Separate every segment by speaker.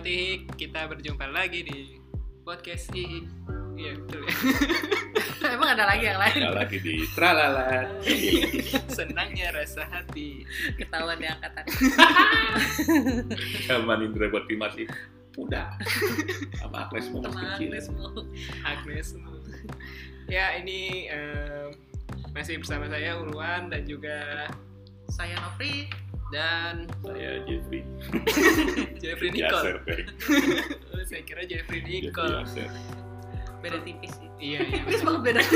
Speaker 1: Sobat Ihik, kita berjumpa lagi di podcast Ihik. Iya, betul ya.
Speaker 2: Emang ada lagi yang lain?
Speaker 3: Nggak lagi di tralala.
Speaker 1: Senangnya rasa hati.
Speaker 2: Ketahuan di angkatan.
Speaker 3: Zaman Indra buat masih muda. Sama Agnes mau kecil.
Speaker 2: Agnes mau.
Speaker 1: Agnes. Ya, ini em, masih bersama saya Ulwan dan juga
Speaker 2: Saya Novri.
Speaker 1: Dan
Speaker 3: Saya Jeffrey.
Speaker 1: Jeffrey Nicole. Saya kira Jeffrey Nicole.
Speaker 3: Yaser.
Speaker 2: Beda tipis sih.
Speaker 1: Iya, iya.
Speaker 2: Tipis banget bedanya.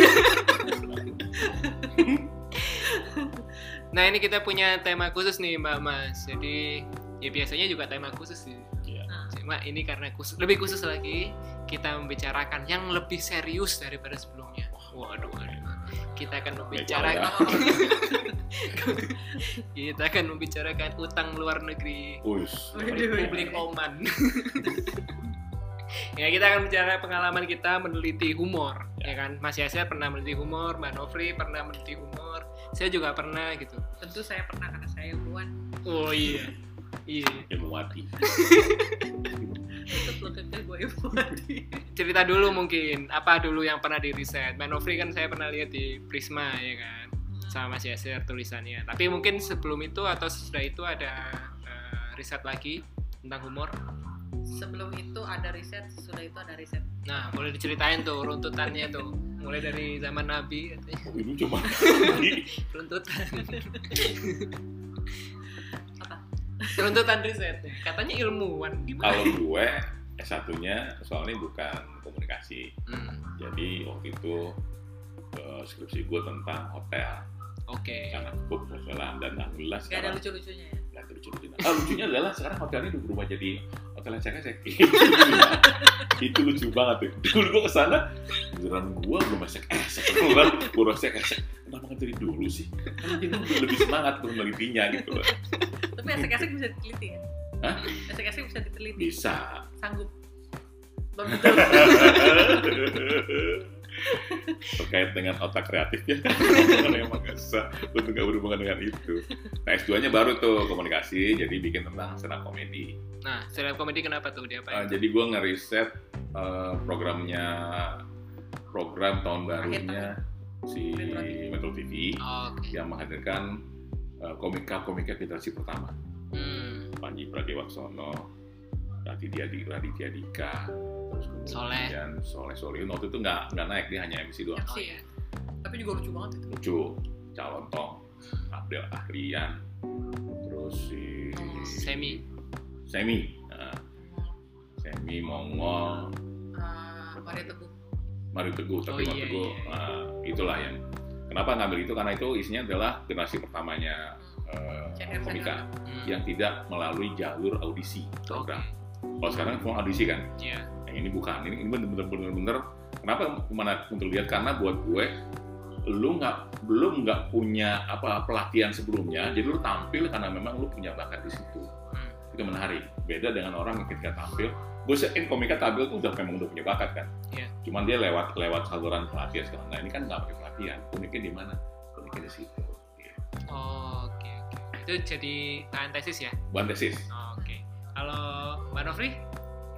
Speaker 1: Nah, ini kita punya tema khusus nih, Mbak Mas. Jadi, ya biasanya juga tema khusus sih.
Speaker 3: Iya.
Speaker 2: Nah,
Speaker 1: Cuma ini karena khusus, lebih khusus lagi, kita membicarakan yang lebih serius daripada sebelumnya. Waduh, waduh. Kita akan membicarakan kita akan membicarakan utang luar negeri
Speaker 3: Us.
Speaker 1: Republik Oman. ya kita akan bicara pengalaman kita meneliti humor, ya, kan? Mas Yasir pernah meneliti humor, Mbak Novri pernah meneliti humor, saya juga pernah gitu.
Speaker 2: tentu saya pernah karena saya Ulwan.
Speaker 1: Oh iya, iya.
Speaker 3: Ilmu
Speaker 2: gue mati.
Speaker 1: cerita dulu mungkin apa dulu yang pernah di riset Mbak Novri kan saya pernah lihat di Prisma ya kan? Sama Mas Yasir tulisannya. Tapi mungkin sebelum itu atau sesudah itu ada eh, riset lagi tentang humor?
Speaker 2: Sebelum itu ada riset, sesudah itu ada riset.
Speaker 1: nah boleh diceritain tuh runtutannya tuh. Mulai dari zaman Nabi katanya.
Speaker 3: Oh, Ini cuma
Speaker 1: runtutan.
Speaker 2: Apa?
Speaker 1: runtutan risetnya. Katanya ilmuwan. Gimana?
Speaker 3: Kalau gue S1-nya soalnya bukan komunikasi.
Speaker 1: Hmm,
Speaker 3: Jadi waktu itu eh, skripsi gue tentang hotel.
Speaker 1: oke
Speaker 3: Karena gue hotelan dan alhamdulillah
Speaker 2: Gak ada lucu-lucunya ya.
Speaker 3: Nggak ada lucu-lucunya. Ah, lucunya adalah sekarang hotelnya udah berubah jadi hotel cek-cek. itu lucu banget tuh. Dulu gue ke sana, beneran gue belum esek esek. Beneran gue esek esek. Kenapa nggak dari dulu sih? Kan jadi lebih semangat tuh menelitinya gitu loh.
Speaker 2: Tapi esek-esek bisa diteliti ya?
Speaker 3: Hah?
Speaker 2: Esek-esek bisa diteliti.
Speaker 3: Bisa.
Speaker 2: Sanggup. Belum.
Speaker 3: Terkait dengan otak kreatif ya. Karena emang bisa. Untuk nggak berhubungan dengan itu. Nah S2-nya baru tuh komunikasi, jadi bikin tentang stand up comedy.
Speaker 1: nah stand up comedy kenapa tuh dia
Speaker 3: Uh,
Speaker 1: apa
Speaker 3: jadi gue ngeriset uh, programnya program tahun barunya si
Speaker 2: Metro TV.
Speaker 3: Metro TV
Speaker 1: oke
Speaker 3: yang menghadirkan uh, komika-komika generasi pertama
Speaker 1: Hmm,
Speaker 3: Panji Pragiwaksono, Raditya Di Raditya Dika, terus kemudian Soleh Solihun waktu itu nggak nggak naik dia hanya MC doang
Speaker 2: MC ya. Tapi juga lucu banget itu.
Speaker 3: lucu calon tong Abdel Ahrian terus si
Speaker 1: Semi.
Speaker 3: Semi Nah, Semi Mongol
Speaker 2: Uh, Maria Teguh.
Speaker 3: Mario Teguh, tapi
Speaker 1: Oh,
Speaker 3: Mario
Speaker 1: iya,
Speaker 3: Teguh
Speaker 1: iya, iya.
Speaker 3: uh, itulah yang kenapa ngambil itu karena itu isinya adalah generasi pertamanya uh, komika
Speaker 1: Hmm,
Speaker 3: yang tidak melalui jalur audisi program. Kalau sekarang semua audisi kan,
Speaker 1: Iya.
Speaker 3: yang ini bukan. Ini ini bener-bener bener-bener kenapa ke mana untuk lihat karena buat gue lu nggak belum nggak punya apa pelatihan sebelumnya, jadi lu tampil karena memang lu punya bakat di situ.
Speaker 1: Hmm.
Speaker 3: Itu menarik. Beda dengan orang yang ketika tampil, gue yakin komika tampil tuh udah memang udah punya bakat kan.
Speaker 1: Iya.
Speaker 3: Cuman dia lewat lewat saluran pelatihan sekarang. Nah ini kan nggak pakai pelatihan. Uniknya di mana? Uniknya di situ. Gitu.
Speaker 1: Oh, oke oke. Itu jadi tahan tesis ya?
Speaker 3: Bukan tesis.
Speaker 1: Oh, oke. Kalau Mbak Novri?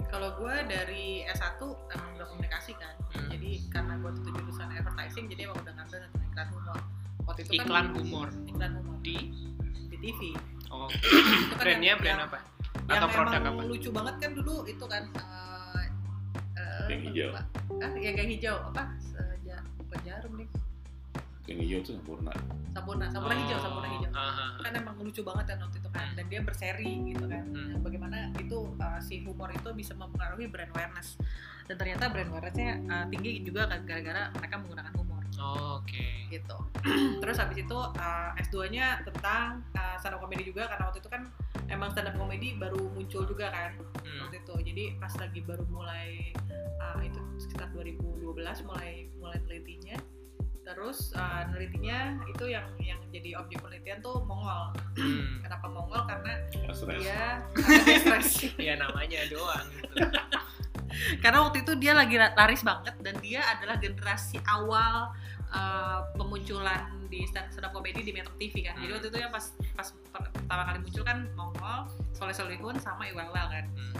Speaker 2: Kalau gue dari S1 emang udah komunikasi kan.
Speaker 1: Hmm.
Speaker 2: Jadi karena gue tuh jurusan advertising, jadi emang udah ngambil tentang iklan humor. Waktu itu
Speaker 1: Iklan
Speaker 2: kan
Speaker 1: humor
Speaker 2: iklan humor
Speaker 1: di
Speaker 2: di TV.
Speaker 1: oh,
Speaker 2: Itu kan
Speaker 1: brandnya
Speaker 2: yang-
Speaker 1: brand apa?
Speaker 2: Yang
Speaker 1: Atau produk
Speaker 2: emang
Speaker 1: apa?
Speaker 2: lucu banget kan dulu itu kan eh, eh,
Speaker 3: Yang hijau.
Speaker 2: Ah, yang yang hijau apa? Seja, bukan jarum nih.
Speaker 3: Yang hijau tuh sempurna.
Speaker 2: Sampurna, sampurna hijau, sampurna hijau.
Speaker 1: Aha.
Speaker 2: kan emang lucu banget kan waktu itu kan dan dia berseri gitu kan
Speaker 1: Hmm.
Speaker 2: Nah, bagaimana itu uh, si humor itu bisa mempengaruhi brand awareness dan ternyata brand awarenessnya uh, tinggi juga kan gara-gara mereka menggunakan humor
Speaker 1: Oh, Oke.
Speaker 2: gitu terus habis itu uh, S2 nya tentang uh, stand up comedy juga karena waktu itu kan emang stand up comedy baru muncul juga kan
Speaker 1: Hmm.
Speaker 2: waktu itu jadi pas lagi baru mulai uh, itu sekitar 2012 mulai mulai nelitinya terus uh, nelitinya itu yang yang jadi objek penelitian tuh Mongol
Speaker 1: Hmm.
Speaker 2: kenapa Mongol karena
Speaker 3: Nggak stres.
Speaker 2: dia stres
Speaker 1: Ya namanya doang gitu.
Speaker 2: karena waktu itu dia lagi laris banget dan dia adalah generasi awal uh, pemunculan di stand up comedy di Metro TV kan jadi
Speaker 1: Hmm.
Speaker 2: waktu itu yang pas pas per- pertama kali muncul kan Mongol Soleh Solihun sama Wel kan
Speaker 1: Hmm.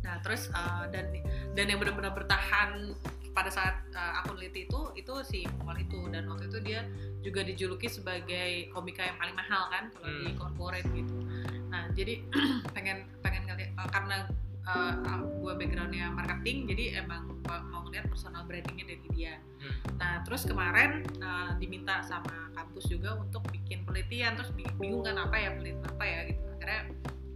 Speaker 2: Nah terus uh, dan dan yang benar-benar bertahan pada saat uh, aku neliti itu itu si Mual itu dan waktu itu dia juga dijuluki sebagai komika yang paling mahal kan kalau di
Speaker 1: Hmm.
Speaker 2: corporate gitu. Nah jadi pengen pengen ngeliat uh, karena uh, gue backgroundnya marketing jadi emang mau ngeliat personal brandingnya dari dia.
Speaker 1: Hmm.
Speaker 2: Nah terus kemarin uh, diminta sama kampus juga untuk bikin penelitian terus bi- bingung kan apa ya penelitian apa ya gitu akhirnya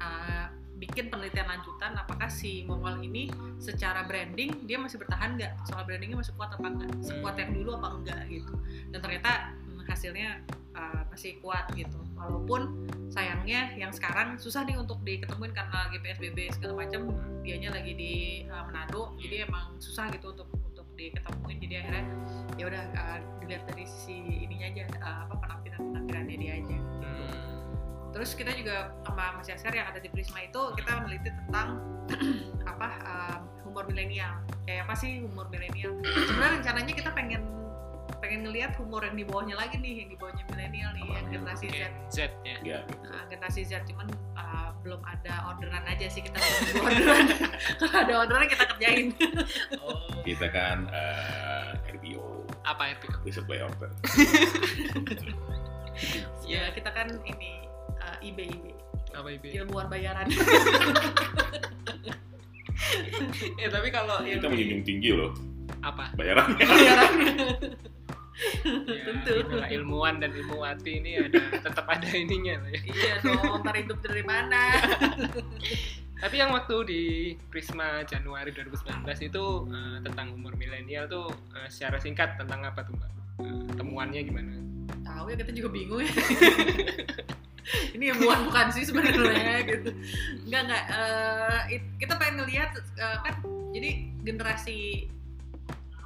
Speaker 2: uh, bikin penelitian lanjutan apakah si Mongol ini secara branding dia masih bertahan nggak? Soal brandingnya masih kuat apa enggak sekuat yang dulu apa enggak gitu. Dan ternyata hmm, hasilnya uh, masih kuat gitu. Walaupun sayangnya yang sekarang susah nih untuk diketemuin karena lagi PSBB segala macam dianya lagi di uh, Manado jadi emang susah gitu untuk untuk diketemuin. Jadi akhirnya ya udah uh, dilihat dari sisi ininya aja uh, apa penampilan penampilannya dia aja. Terus kita juga sama Mas Yasir yang ada di Prisma itu kita meneliti tentang apa um, humor milenial. Kayak apa sih humor milenial? Sebenarnya rencananya kita pengen pengen ngelihat humor yang di bawahnya lagi nih, yang di bawahnya milenial nih, yang generasi Z.
Speaker 1: Z ya
Speaker 3: Ya,
Speaker 2: Nah, generasi Z cuman uh, belum ada orderan aja sih kita belum orderan. Kalau ada orderan kita kerjain.
Speaker 1: oh
Speaker 3: kita kan eh, RBO,
Speaker 1: apa itu
Speaker 3: Reserve by Order.
Speaker 2: ya kita kan ini uh, IB IB
Speaker 1: apa itu
Speaker 2: ilmuwan bayaran.
Speaker 1: ya tapi kalau
Speaker 3: Kita menjunjung tinggi loh
Speaker 1: apa
Speaker 3: bayaran.
Speaker 2: bayaran.
Speaker 1: ya,
Speaker 2: Tentu.
Speaker 1: itulah ilmuwan dan ilmuwati ini ada tetap ada ininya lah ya
Speaker 2: iya dong, ntar hidup dari mana?
Speaker 1: Tapi yang waktu di Prisma Januari 2019 itu eh, tentang umur milenial tuh eh, secara singkat tentang apa tuh mbak? Eh, temuannya gimana?
Speaker 2: tahu ya kita juga bingung ya ini ilmuwan bukan sih sebenarnya gitu nggak nggak eh, it- kita pengen ngelihat eh, kan jadi generasi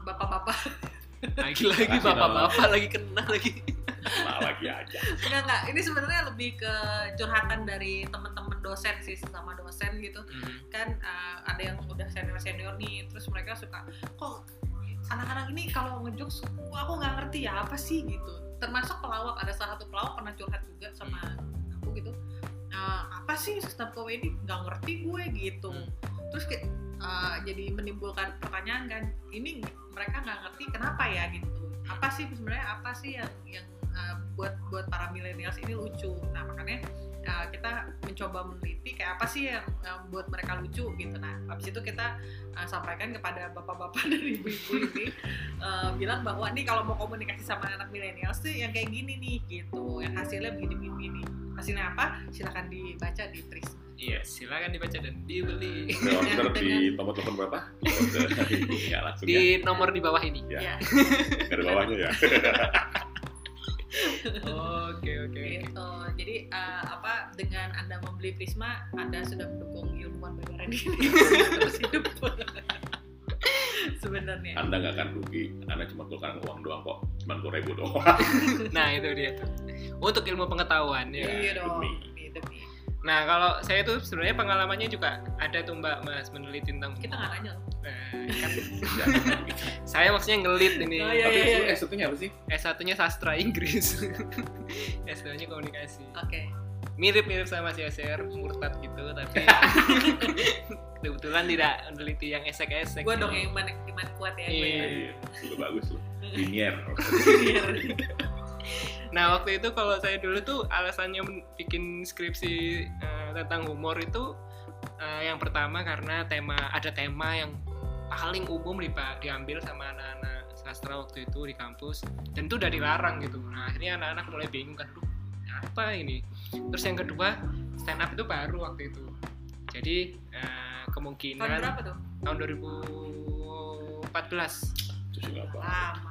Speaker 2: bapak-bapak
Speaker 1: Lagi-lagi bapak-bapak lagi kena lagi.
Speaker 3: Nah, lagi aja.
Speaker 2: nggak nggak ini sebenarnya lebih ke curhatan dari teman-teman dosen sih sama dosen gitu
Speaker 1: Hmm.
Speaker 2: kan eh, ada yang udah senior senior nih terus mereka suka kok anak-anak ini kalau ngejokes aku nggak ngerti ya apa sih gitu termasuk pelawak. Ada salah satu pelawak pernah curhat juga sama aku gitu. "Eh, apa sih up comedy nggak ngerti gue gitu.
Speaker 1: Hmm.
Speaker 2: terus kayak eh, jadi menimbulkan pertanyaan kan ini mereka nggak ngerti kenapa ya? Gitu. Apa sih sebenarnya? Apa sih yang yang eh, buat buat para millennials ini lucu? Nah makanya uh, kita mencoba meneliti kayak apa sih yang, yang buat mereka lucu gitu nah habis itu kita uh, sampaikan kepada bapak-bapak dan ibu-ibu ini uh, bilang bahwa nih kalau mau komunikasi sama anak milenial tuh yang kayak gini nih gitu yang hasilnya begini begini begini. hasilnya apa silakan dibaca di Tris
Speaker 1: Iya, silakan dibaca dan dibeli
Speaker 2: Yang
Speaker 3: di nomor telepon berapa? Order ya langsung ya.
Speaker 1: di nomor di bawah ini.
Speaker 3: Ya.
Speaker 2: ya
Speaker 3: ada bawahnya ya.
Speaker 1: Oke oke
Speaker 2: gitu jadi uh, apa dengan anda membeli Prisma anda sudah mendukung ilmuwan bayaran ini terus hidup sebenarnya
Speaker 3: Anda nggak akan rugi. Anda cuma keluarkan uang doang kok. Cuma dua ribu doang.
Speaker 1: Nah itu dia tuh. Untuk ilmu pengetahuan ya.
Speaker 3: Ya,
Speaker 2: iya dong
Speaker 3: demi.
Speaker 2: demi demi
Speaker 1: Nah kalau saya tuh sebenarnya pengalamannya juga ada tuh mbak mas meneliti tentang
Speaker 2: kita nggak nanya loh
Speaker 1: Nah, kan
Speaker 3: Jangan gitu.
Speaker 1: saya maksudnya ngelit ini
Speaker 2: Oh, iya,
Speaker 3: Tapi
Speaker 2: iya,
Speaker 3: itu
Speaker 2: iya.
Speaker 3: S1-nya apa sih?
Speaker 1: S1-nya sastra Inggris. S2-nya komunikasi.
Speaker 2: oke
Speaker 1: Mirip-mirip sama si SR, murtad gitu, tapi kebetulan tidak meneliti yang esek-esek.
Speaker 2: gue dong yang iman iman kuat ya gue
Speaker 1: Iya.
Speaker 3: Iya, sudah bagus loh. Linier.
Speaker 1: Nah waktu itu kalau saya dulu tuh alasannya bikin skripsi eh, tentang humor itu eh, yang pertama karena tema ada tema yang paling umum dipa- diambil sama anak-anak sastra waktu itu di kampus dan itu udah dilarang gitu. Nah akhirnya anak-anak mulai bingung kan, "Duh, apa ini? Terus yang kedua stand up itu baru waktu itu. Jadi eh,
Speaker 2: tahun
Speaker 1: kemungkinan
Speaker 2: berapa tuh
Speaker 1: tahun 2014
Speaker 3: Terus nggak apa.
Speaker 2: lama.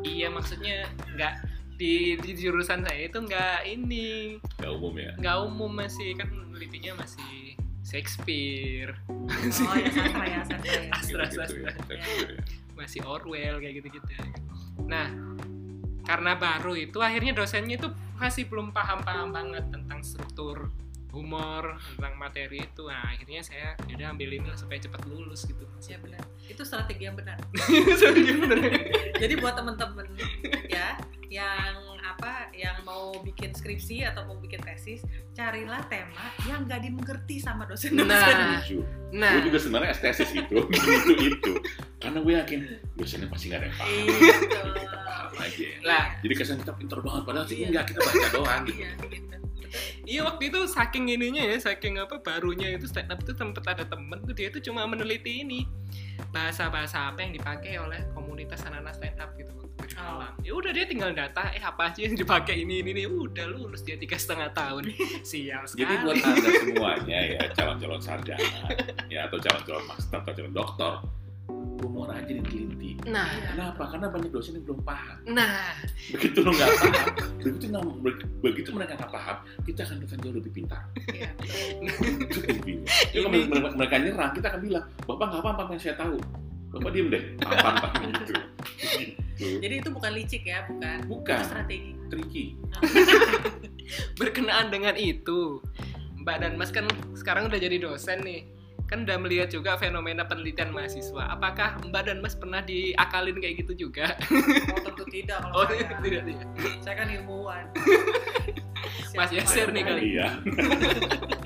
Speaker 1: Iya maksudnya nggak di, di jurusan saya itu nggak ini
Speaker 3: Nggak umum ya.
Speaker 1: nggak umum masih kan penelitinya masih Shakespeare
Speaker 2: oh ya sastra ya sastra ya
Speaker 1: Sastra,
Speaker 3: Gitu-gitu ya.
Speaker 1: sastra.
Speaker 3: Shakespeare ya.
Speaker 1: masih Orwell kayak gitu-gitu nah karena baru itu akhirnya dosennya itu masih belum paham-paham banget tentang struktur humor tentang materi itu nah akhirnya saya udah ambil ini supaya cepat lulus gitu
Speaker 2: ya benar itu strategi yang benar
Speaker 1: Sorry, bener.
Speaker 2: jadi buat temen-temen ya yang apa yang mau bikin skripsi atau mau bikin tesis carilah tema yang gak dimengerti sama dosen-dosen
Speaker 1: Nah. Nah
Speaker 3: Gue juga sebenarnya estesis itu, itu itu. Karena gue yakin dosennya pasti nggak ada yang paham.
Speaker 2: iya betul
Speaker 3: Paham aja.
Speaker 1: Lah.
Speaker 3: Jadi kesan kita pinter banget, padahal sih
Speaker 2: Iya.
Speaker 3: enggak kita baca doang gitu.
Speaker 2: iya gitu
Speaker 1: Iya waktu itu saking ininya ya, saking apa barunya itu stand up itu tempat ada temen tuh dia tuh cuma meneliti ini bahasa-bahasa apa yang dipakai oleh komunitas anak-anak stand up gitu waktu
Speaker 2: Oh.
Speaker 1: Ya udah dia tinggal data, eh apa aja yang dipakai ini ini ini udah lulus dia tiga setengah tahun. Sial sekali.
Speaker 3: Jadi buat anda semuanya ya calon-calon sarjana, ya atau calon-calon master atau calon doktor, humor aja diteliti.
Speaker 1: nah,
Speaker 3: Kenapa? Karena banyak dosen yang belum paham.
Speaker 1: nah,
Speaker 3: Begitu lo nggak paham, begitu nggak- begitu mereka nggak paham, kita akan akan jauh lebih pintar.
Speaker 2: iya.
Speaker 3: Jadi kalau mereka, mereka nyerang, kita akan bilang, bapak nggak apa-apa apa yang saya tahu. Bapak diem deh, apa-apa gitu. Gitu.
Speaker 2: jadi itu bukan licik ya bukan
Speaker 3: Bukan.
Speaker 2: itu strategi
Speaker 3: Tricky.
Speaker 1: berkenaan dengan itu, Mbak dan Mas kan sekarang udah jadi dosen nih. Kan udah melihat juga fenomena penelitian mahasiswa. Apakah Mbak dan Mas pernah diakalin kayak gitu juga?
Speaker 2: oh tentu tidak kalau
Speaker 1: Oh,
Speaker 2: saya
Speaker 1: tidak, tidak.
Speaker 2: saya kan ilmuwan
Speaker 1: Mas Yasir nih kali.
Speaker 3: Iya.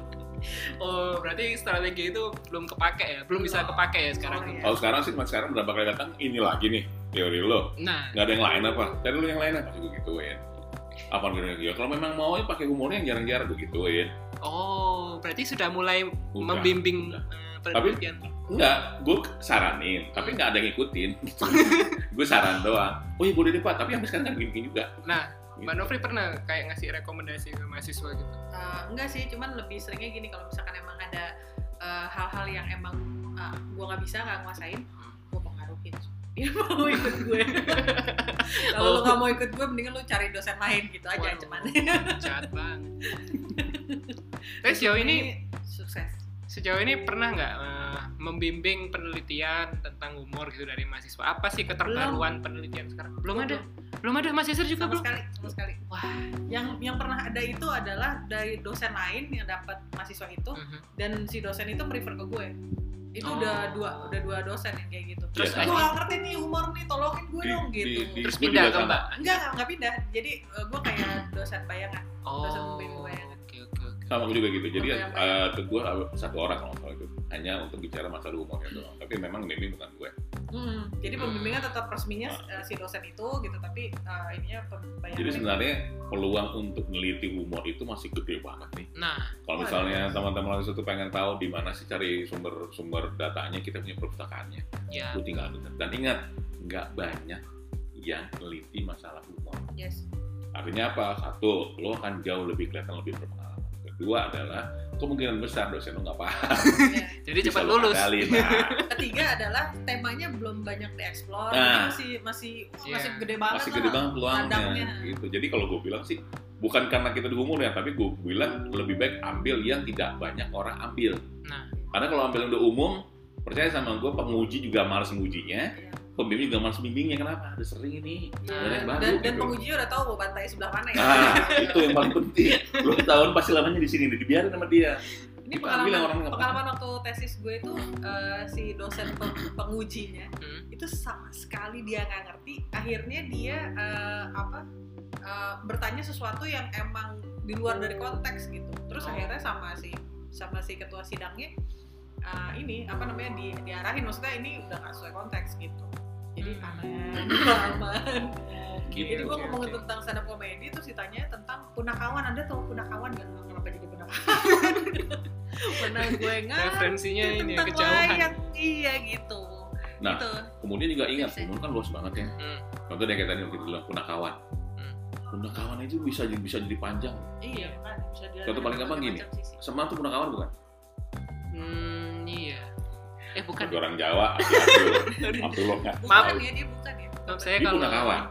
Speaker 1: Oh, berarti strategi itu belum kepake ya? Belum bisa kepake ya sekarang?
Speaker 2: Oh, iya.
Speaker 3: Kalau sekarang sih, mas sekarang berapa kali datang, ini lagi nih teori lo.
Speaker 1: Nah,
Speaker 3: Nggak ada yang lain apa? Cari dulu yang lain apa? Gue gituin. Apa gitu ya? Kalau memang mau ya pakai humornya yang jarang-jarang gue gituin.
Speaker 1: oh, berarti sudah mulai
Speaker 3: Udah,
Speaker 1: membimbing
Speaker 3: udah.
Speaker 1: eh, penelitian.
Speaker 3: Enggak, gue saranin, tapi nggak ada yang ngikutin. Gitu. gue saran doang. Oh iya boleh deh pak, tapi sampai sekarang kan gini juga.
Speaker 1: Nah,
Speaker 3: Gitu.
Speaker 1: Mbak Novri pernah kayak ngasih rekomendasi ke mahasiswa gitu?
Speaker 2: Eh, enggak sih cuman lebih seringnya gini kalau misalkan emang ada eh, hal-hal yang emang eh, gua nggak bisa nggak nguasain gua pengaruhin dia mau ikut gue kalau
Speaker 1: Oh.
Speaker 2: nggak mau ikut gue mendingan lu cari dosen lain gitu aja
Speaker 1: Waduh,
Speaker 2: cuman
Speaker 1: Jahat banget. Tapi sejauh ini
Speaker 2: sukses
Speaker 1: sejauh ini pernah nggak eh, membimbing penelitian tentang humor gitu dari mahasiswa? Apa sih keterbaruan penelitian sekarang? Belum ada, belum ada Mas Yasir juga
Speaker 2: sama
Speaker 1: belum.
Speaker 2: sekali sama sekali
Speaker 1: Wah.
Speaker 2: yang yang pernah ada itu adalah dari dosen lain yang dapat mahasiswa itu
Speaker 1: Mhm.
Speaker 2: dan si dosen itu prefer ke gue itu
Speaker 1: Oh.
Speaker 2: udah dua udah dua dosen yang kayak gitu
Speaker 1: Terus
Speaker 3: Iya.
Speaker 2: gue gak ngerti nih humor nih tolongin gue
Speaker 3: Di-
Speaker 2: dong
Speaker 3: di-
Speaker 2: gitu
Speaker 3: di-
Speaker 1: Terus
Speaker 3: gue
Speaker 1: pindah ke. Mbak.
Speaker 2: enggak enggak, pindah jadi gue kayak dosen bayangan dosen
Speaker 1: Oh.
Speaker 2: pembimbing bayangan.
Speaker 3: Sama juga gitu. Jadi
Speaker 2: Apa yang
Speaker 3: eh, ke gue satu orang kalau salah itu hanya untuk bicara masalah humornya doang. Tapi memang bimbing bukan gue.
Speaker 2: Hmm, jadi
Speaker 1: Hmm.
Speaker 2: pembimbingnya tetap resminya eh, si dosen itu gitu tapi eh, ininya bayangan
Speaker 3: Jadi sebenarnya peluang untuk meneliti humor itu masih gede banget nih.
Speaker 1: Nah,
Speaker 3: Kalau misalnya teman-teman mahasiswa tuh pengen tahu di mana sih cari sumber-sumber datanya, kita punya perpustakaannya.
Speaker 1: ya
Speaker 3: Lu tinggal dengar. Dan ingat, nggak banyak yang meneliti masalah humor.
Speaker 2: yes
Speaker 3: Artinya apa? Satu, lo akan jauh lebih kelihatan lebih berpengalaman. Kedua adalah kemungkinan besar dosen lo nggak paham.
Speaker 2: Ya.
Speaker 1: jadi
Speaker 3: Bisa
Speaker 1: cepat lulus.
Speaker 3: Nah,
Speaker 2: ketiga adalah temanya belum banyak dieksplor
Speaker 3: Nah.
Speaker 2: masih masih
Speaker 1: Iya.
Speaker 2: masih gede banget
Speaker 3: masih gede banget peluangnya. Gitu. Jadi kalau gue bilang sih, bukan karena kita di humor ya, tapi gue bilang lebih baik ambil yang tidak banyak orang ambil.
Speaker 1: Nah,
Speaker 3: Karena kalau ambil yang udah umum, percaya sama gue, penguji juga males ngujinya,
Speaker 2: Iya.
Speaker 3: Pembimbing juga males bimbingnya. Kenapa? Ada sering ini.
Speaker 1: Nah,
Speaker 3: yang baru,
Speaker 2: dan, dan
Speaker 3: gitu.
Speaker 2: pengujinya udah tahu mau bantai sebelah mana ya
Speaker 3: Nah, itu yang paling penting. Lo tahun pasti lamanya di sini, dibiarin sama dia.
Speaker 2: ini
Speaker 3: yang orang
Speaker 2: pengalaman pengalaman waktu tesis gue itu eh, si dosen peng- pengujinya
Speaker 1: hmm.
Speaker 2: itu sama sekali dia nggak ngerti akhirnya dia eh, apa eh, bertanya sesuatu yang emang di luar dari konteks gitu terus
Speaker 1: Oh.
Speaker 2: akhirnya sama si sama si ketua sidangnya eh, ini apa namanya di, diarahin maksudnya ini udah nggak sesuai konteks gitu jadi
Speaker 1: Hmm.
Speaker 2: aman aman
Speaker 3: Gitu.
Speaker 2: jadi gue ngomongin tentang stand up comedy terus ditanya tentang punakawan anda tahu punakawan gak kenapa jadi punakawan mana gue nggak
Speaker 1: referensinya ini ya,
Speaker 2: tentang
Speaker 1: kejauhan.
Speaker 2: iya gitu
Speaker 3: Nah,
Speaker 2: gitu
Speaker 3: kemudian juga ingat, humor kan luas banget ya.
Speaker 1: Hmm.
Speaker 3: Contoh kayak tadi waktu bilang punakawan.
Speaker 1: Hmm.
Speaker 3: Punakawan itu bisa jadi bisa jadi panjang.
Speaker 2: iya kan bisa dilihat
Speaker 3: Contoh paling gampang gini. Semua tuh punakawan bukan?
Speaker 1: Hmm, iya. Eh bukan.
Speaker 3: Bagi orang Jawa, Abdul, Abdullah nggak.
Speaker 1: Maaf.
Speaker 2: ya dia bukan ya
Speaker 1: Maaf, saya
Speaker 3: Dia
Speaker 1: kalau
Speaker 2: benar.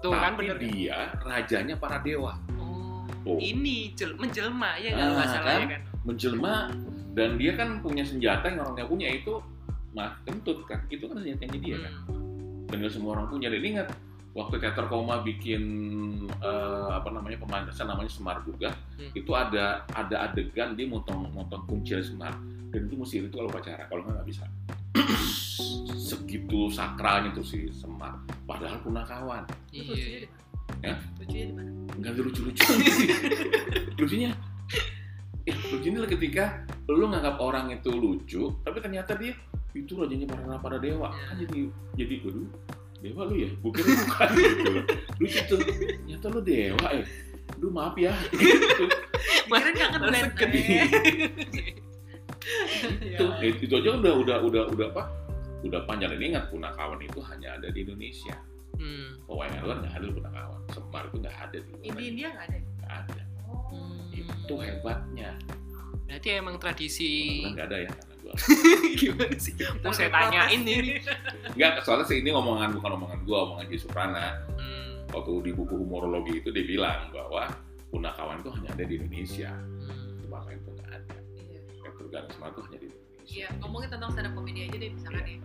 Speaker 1: tuh kan bener.
Speaker 3: dia rajanya para dewa.
Speaker 1: Oh,
Speaker 3: Oh.
Speaker 1: ini jel, menjelma ya kalau
Speaker 3: Ah,
Speaker 1: nggak salah ya
Speaker 3: kan?
Speaker 1: kan.
Speaker 3: Menjelma dan dia kan punya senjata yang orang nggak punya itu mah kentut kan. Itu kan senjatanya dia kan.
Speaker 1: Hmm.
Speaker 3: Dan nggak semua orang punya. Dan ingat, waktu teater koma bikin eh, apa namanya pemanasan namanya Semar juga
Speaker 1: Hmm.
Speaker 3: itu ada ada adegan dia motong motong kuncir Semar dan itu mesti itu kalau upacara kalau nggak nggak bisa segitu sakralnya tuh si Semar padahal punakawan
Speaker 2: Terus lucunya
Speaker 1: iya?
Speaker 3: Ya?
Speaker 2: Lucunya di mana?
Speaker 3: nggak ada lucu-lucu lucunya ya lucunya ketika lu nganggap orang itu lucu tapi ternyata dia itu rajanya para para dewa
Speaker 1: Ya.
Speaker 3: kan jadi jadi waduh dewa lu ya bukan bukan gitu loh lucu tuh ternyata lu dewa eh lu maaf ya gitu.
Speaker 2: Kirain kangen eh.
Speaker 3: itu eh, itu aja udah udah udah udah apa udah panjang ini ingat punakawan itu hanya ada di Indonesia
Speaker 1: Hmm.
Speaker 3: luar nggak ada punakawan semar itu nggak ada di
Speaker 2: Indi India nggak ada.
Speaker 3: nggak ada
Speaker 2: Oh.
Speaker 3: itu hebatnya
Speaker 1: Berarti emang tradisi
Speaker 3: nggak ada ya karena gua
Speaker 1: gimana sih? Mau saya tanyain ini.
Speaker 3: Enggak, soalnya sih ini omongan bukan omongan gua, omongan Ji Suprana.
Speaker 1: Hmm.
Speaker 3: Waktu di buku humorologi itu dia bilang bahwa punakawan itu hanya ada di Indonesia.
Speaker 1: Hmm.
Speaker 3: Itu apa Ganesma itu hanya di Indonesia.
Speaker 2: Iya, ngomongin tentang stand up comedy aja deh misalkan ya.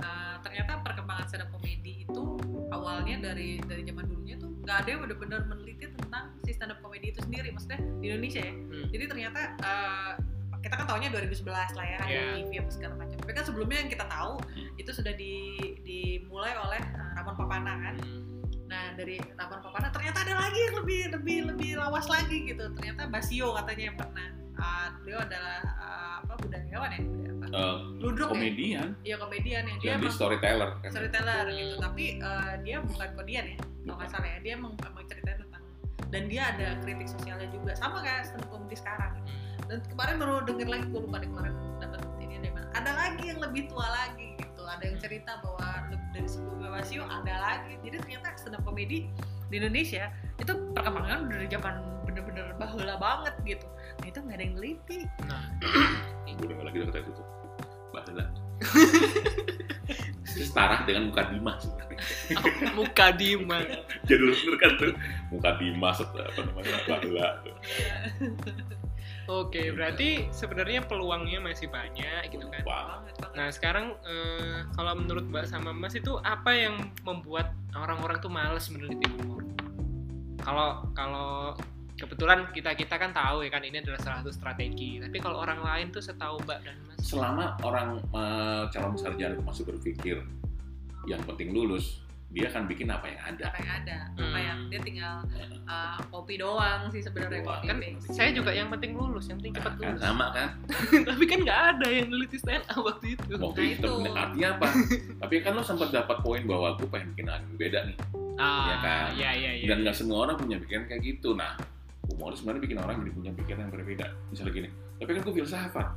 Speaker 2: Uh, ternyata perkembangan stand up comedy itu awalnya dari dari zaman dulunya tuh nggak ada yang benar-benar meneliti tentang si stand up comedy itu sendiri, maksudnya di Indonesia ya.
Speaker 1: Hmm.
Speaker 2: Jadi ternyata uh, kita kan tahunya 2011 lah ya, ada
Speaker 1: Iya.
Speaker 2: TV apa segala macam. Tapi kan sebelumnya yang kita tahu
Speaker 3: Hmm.
Speaker 2: itu sudah di, dimulai oleh uh, Ramon Papana kan.
Speaker 1: Hmm.
Speaker 2: Nah dari Ramon Papana ternyata ada lagi yang lebih lebih lebih lawas lagi gitu. Ternyata Basio katanya yang pernah. Uh, beliau adalah uh, apa budayawan ya, budaya apa?
Speaker 3: Eh,
Speaker 2: Ludruk ya?
Speaker 3: komedian,
Speaker 2: Iya komedian yang dia
Speaker 3: di
Speaker 2: emang
Speaker 3: storyteller kan.
Speaker 2: storyteller
Speaker 1: Hmm.
Speaker 2: gitu. Tapi uh, dia bukan komedian ya, kalau nggak salah ya. Dia emang, emang ceritain tentang dan dia ada kritik sosialnya juga sama kayak stand up comedy sekarang. Dan kemarin baru denger lagi gue lupa deh kemarin dapat ini dari mana. Ada lagi yang lebih tua lagi gitu. Ada yang cerita bahwa lebih dari sebelumnya Wasio ada lagi. Jadi ternyata stand up comedy di Indonesia itu perkembangan dari zaman bener-bener bahula banget gitu. Nah itu nggak ada yang neliti.
Speaker 1: Nah,
Speaker 3: Gue denger lagi kata itu tuh. Bahasa Setara dengan muka Dima sebenarnya.
Speaker 1: muka Dima.
Speaker 3: Jadul bener kan tuh. Muka Dima set, apa namanya bahula tuh.
Speaker 1: Oke, berarti sebenarnya peluangnya masih banyak gitu kan.
Speaker 3: Wah,
Speaker 2: Banget banget.
Speaker 1: Nah sekarang eh, kalau menurut Mbak sama Mas itu apa yang membuat orang-orang tuh males meneliti humor? Kalau kalau kebetulan kita kita kan tahu ya kan ini adalah salah satu strategi. Tapi kalau orang lain tuh setahu Mbak dan Mas,
Speaker 3: selama orang eh, calon sarjana itu masih berpikir yang penting lulus, dia akan bikin apa yang ada.
Speaker 2: apa yang ada apa
Speaker 1: Hmm.
Speaker 2: yang dia tinggal uh, kopi doang sih sebenarnya kopi
Speaker 1: kan saya juga yang penting lulus, yang penting cepat
Speaker 3: Nah, kan
Speaker 1: lulus.
Speaker 3: sama kan?
Speaker 1: Tapi kan nggak ada yang neliti stand up waktu itu.
Speaker 3: Waktu
Speaker 2: Nah,
Speaker 3: itu
Speaker 2: itu.
Speaker 3: artinya apa? Tapi kan lo sempat dapat poin bahwa aku pengen bikin yang beda nih.
Speaker 1: Ah,
Speaker 3: Iya kan?
Speaker 1: Iya iya iya.
Speaker 3: Dan nggak semua orang punya pikiran kayak gitu. Nah, humor sebenarnya bikin orang jadi punya pikiran yang berbeda. Misalnya gini, tapi kan gue filsafat.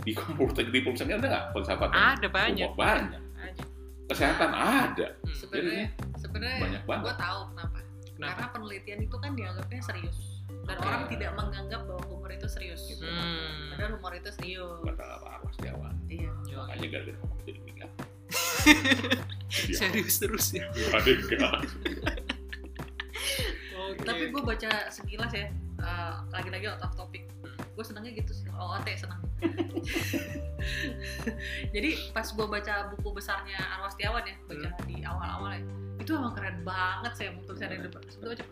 Speaker 3: Di komputer, di pulsanya ada nggak filsafat?
Speaker 1: Ada banyak.
Speaker 3: Humor banyak.
Speaker 2: aja
Speaker 3: Kesehatan ada.
Speaker 1: Hmm.
Speaker 2: sebenarnya sebenarnya
Speaker 3: Banyak banget.
Speaker 2: gue tahu kenapa
Speaker 1: Kenapa?
Speaker 2: karena penelitian itu kan dianggapnya serius dan
Speaker 1: Oke.
Speaker 2: orang tidak menganggap bahwa humor itu serius gitu.
Speaker 1: Hmm.
Speaker 2: padahal humor itu serius
Speaker 3: Kata apa Arwas Jawa.
Speaker 2: iya
Speaker 3: Makanya gara-gara ngomong jadi nikah. Jadi
Speaker 1: Serius terus ya.
Speaker 3: Ada enggak?
Speaker 1: Oke.
Speaker 2: tapi gue baca sekilas ya uh, lagi-lagi out of topic. Gue senangnya gitu sih OOT senang. Jadi pas gue baca buku besarnya Arwas Tiawan ya baca di awal-awal ya itu emang keren banget sih emang tulisannya di depan gua baca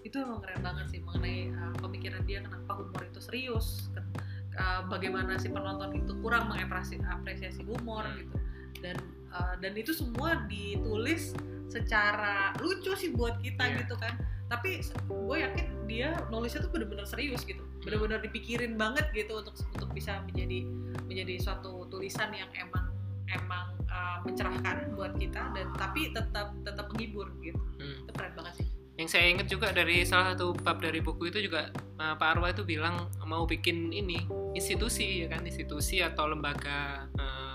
Speaker 2: itu emang keren banget sih mengenai uh, pemikiran dia kenapa humor itu serius ken- uh, bagaimana si penonton itu kurang mengapresiasi apresiasi humor
Speaker 1: Hmm.
Speaker 2: gitu. Dan uh, dan itu semua ditulis secara lucu sih buat kita
Speaker 1: Iya.
Speaker 2: gitu kan. Tapi gue yakin dia nulisnya tuh bener-bener serius gitu. Bener-bener dipikirin banget gitu untuk untuk bisa menjadi menjadi suatu tulisan yang emang emang uh, mencerahkan buat kita dan tapi tetap tetap menghibur gitu.
Speaker 1: Hmm.
Speaker 2: itu keren banget sih.
Speaker 1: Yang saya ingat juga dari salah satu bab dari buku itu juga uh, Pak Arwa itu bilang mau bikin ini institusi ya kan? Institusi atau lembaga uh,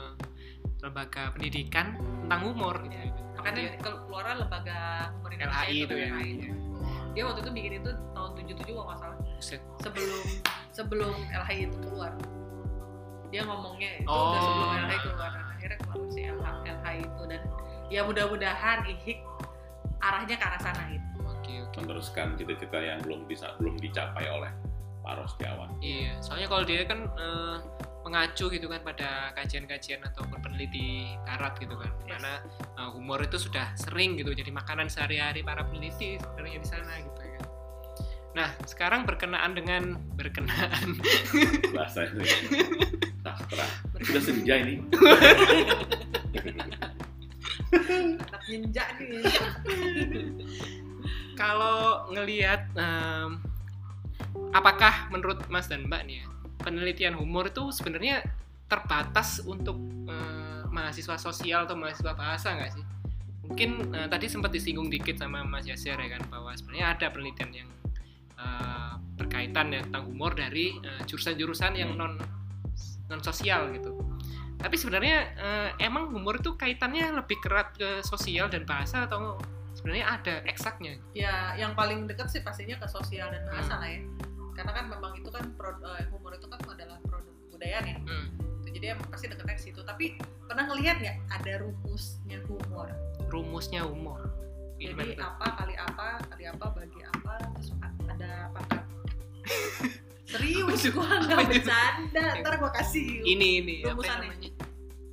Speaker 1: lembaga pendidikan tentang humor gitu.
Speaker 2: makanya
Speaker 1: Dia-
Speaker 2: keluaran lembaga humor Indonesia
Speaker 1: LHI itu ya.
Speaker 2: LHI. dia waktu itu bikin itu tahun 77 kalau nggak salah
Speaker 1: Buset.
Speaker 2: sebelum sebelum LHI itu keluar dia ngomongnya itu
Speaker 1: Oh.
Speaker 2: udah sebelum LHI keluar akhirnya keluar si LH, LHI itu dan ya mudah-mudahan IHIK arahnya ke arah sana gitu
Speaker 1: Oke oke.
Speaker 3: Meneruskan cita-cita yang belum bisa belum dicapai oleh Pak Rostiawan.
Speaker 1: Iya, soalnya kalau dia kan eh, mengacu gitu kan pada kajian-kajian ataupun peneliti barat gitu kan.
Speaker 2: Yes.
Speaker 1: karena uh, humor itu sudah sering gitu jadi makanan sehari-hari para peneliti sebenarnya di sana gitu ya. Nah sekarang berkenaan dengan berkenaan.
Speaker 3: Bahasa ini sastra. Sudah senja ini.
Speaker 2: Anak ninja nih.
Speaker 1: Kalau ngelihat em, apakah menurut Mas dan Mbak nih ya penelitian humor itu sebenarnya terbatas untuk eh, mahasiswa sosial atau mahasiswa bahasa nggak sih? Mungkin eh, tadi sempat disinggung dikit sama Mas Yasir ya kan bahwa sebenarnya ada penelitian yang eh, berkaitan ya tentang humor dari eh, jurusan-jurusan yang non non sosial gitu. Tapi sebenarnya eh, emang humor itu kaitannya lebih erat ke sosial dan bahasa atau sebenarnya ada eksaknya?
Speaker 2: ya yang paling dekat sih pastinya ke sosial dan bahasa
Speaker 1: Hmm.
Speaker 2: lah ya karena kan memang itu kan pro- eh, humor itu kan adalah produk budaya nih
Speaker 1: Hmm.
Speaker 2: Gitu, jadi emang pasti dekatnya ke situ. Tapi pernah ngelihat nggak ada rumusnya humor?
Speaker 1: Rumusnya humor.
Speaker 2: jadi
Speaker 1: Gimana
Speaker 2: apa kali apa kali apa bagi apa terus ada pangkat serius gua nggak bercanda. Ntar gua kasih
Speaker 1: ini ini
Speaker 2: rumusannya.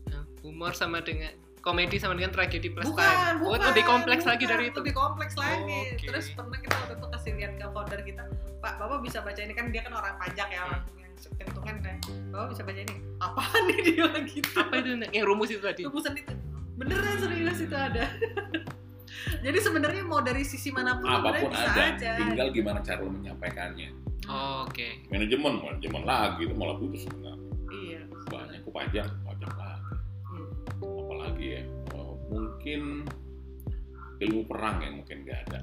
Speaker 1: Nah, Humor sama dengan komedi sama dengan tragedi plus
Speaker 2: bukan,
Speaker 1: time. Oh,
Speaker 2: bukan,
Speaker 1: lebih kompleks
Speaker 2: bukan,
Speaker 1: lagi dari itu.
Speaker 2: lebih kompleks lagi.
Speaker 1: Oke.
Speaker 2: terus pernah kita waktu itu kasih lihat ke founder kita pak bapak bisa baca ini? Kan dia kan orang pajak ya orang yang hitungan kan. Bapak bisa baca ini? Apaan nih dia gitu
Speaker 1: Apa itu? Yang rumus itu tadi?
Speaker 2: rumusan itu beneran serius itu ada. Jadi sebenarnya mau dari sisi mana
Speaker 3: pun
Speaker 2: apa pun bisa
Speaker 3: ada
Speaker 2: aja.
Speaker 3: tinggal gimana cara lo menyampaikannya.
Speaker 1: Oh, Oke.
Speaker 3: manajemen manajemen lagi itu malah putus sebenarnya.
Speaker 2: Iya.
Speaker 3: Banyak kok pajak pajak lagi.
Speaker 2: Hmm.
Speaker 3: Ya. Eh, mungkin ilmu perang yang mungkin nggak ada.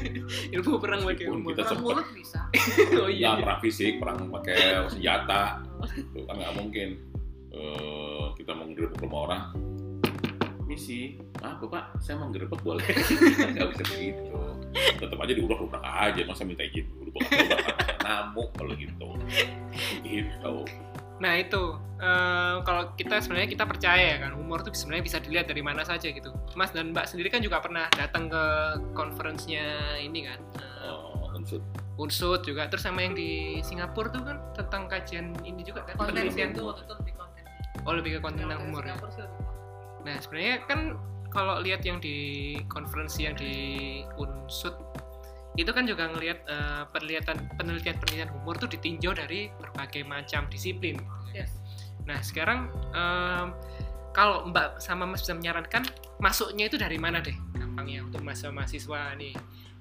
Speaker 1: Ilmu perang pakai humor.
Speaker 3: kita
Speaker 2: perang mulut bisa.
Speaker 1: Oh
Speaker 3: ya
Speaker 1: iya.
Speaker 3: perang fisik perang pakai senjata. Itu kan nggak mungkin. Eh, kita mau ngerebek rumah orang. Misi. Ah bapak saya mau boleh? Nggak bisa begitu. Tetap aja diurak urak aja masa minta izin dulu bapak? Namuk kalau gitu. Gitu
Speaker 1: Nah itu eh, kalau kita sebenarnya kita percaya ya kan humor itu sebenarnya bisa dilihat dari mana saja gitu. Mas dan Mbak sendiri kan juga pernah datang ke conference-nya ini kan. eh,
Speaker 3: Eh, unsur
Speaker 1: Unsud juga terus sama yang di Singapura tuh kan tentang kajian ini juga kan
Speaker 2: konten itu waktu itu lebih konten
Speaker 1: Oh lebih ke konten tentang humor ya. Nah sebenarnya kan kalau lihat yang di konferensi yang di Unsud itu kan juga ngelihat eh, penelitian penelitian penelitian humor tuh ditinjau dari berbagai macam disiplin.
Speaker 2: yes
Speaker 1: Nah sekarang em, kalau Mbak sama Mas bisa menyarankan masuknya itu dari mana deh gampangnya untuk mahasiswa mahasiswa nih?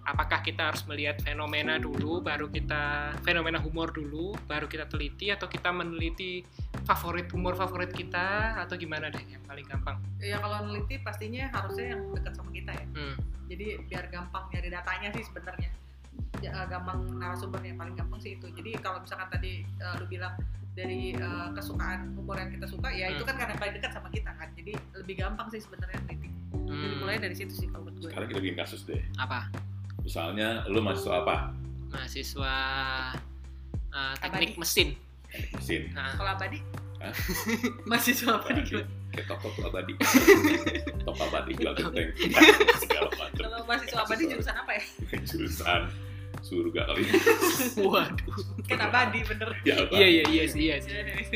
Speaker 1: Apakah kita harus melihat fenomena dulu, baru kita fenomena humor dulu, baru kita teliti atau kita meneliti favorit humor favorit kita atau gimana deh yang paling gampang?
Speaker 2: ya kalau neliti pastinya harusnya yang dekat sama kita ya
Speaker 1: Hmm.
Speaker 2: jadi biar gampang nyari datanya sih sebenarnya Ya, eh, gampang narasumbernya yang paling gampang sih itu jadi kalau misalkan tadi eh, lu bilang dari eh, kesukaan humor yang kita suka ya itu
Speaker 1: Hmm.
Speaker 2: kan karena paling dekat sama kita kan jadi lebih gampang sih sebenarnya neliti jadi
Speaker 1: Hmm.
Speaker 2: mulai dari situ sih kalau menurut gue
Speaker 3: sekarang kita bikin kasus deh
Speaker 1: Apa?
Speaker 3: Misalnya lu mahasiswa apa
Speaker 1: Mahasiswa eh, teknik
Speaker 2: Abadi.
Speaker 1: mesin.
Speaker 3: teknik mesin
Speaker 1: Nah,
Speaker 2: kalau abadi
Speaker 3: Hah?
Speaker 2: mahasiswa abadi
Speaker 3: Abadi.
Speaker 2: gimana?
Speaker 3: kayak toko tuh abadi toko abadi jual genteng segala macam
Speaker 2: kalau mahasiswa abadi jurusan apa ya
Speaker 3: jurusan surga kali
Speaker 1: waduh.
Speaker 2: kan abadi bener
Speaker 3: ya apa?
Speaker 1: Iya iya iya sih iya sih.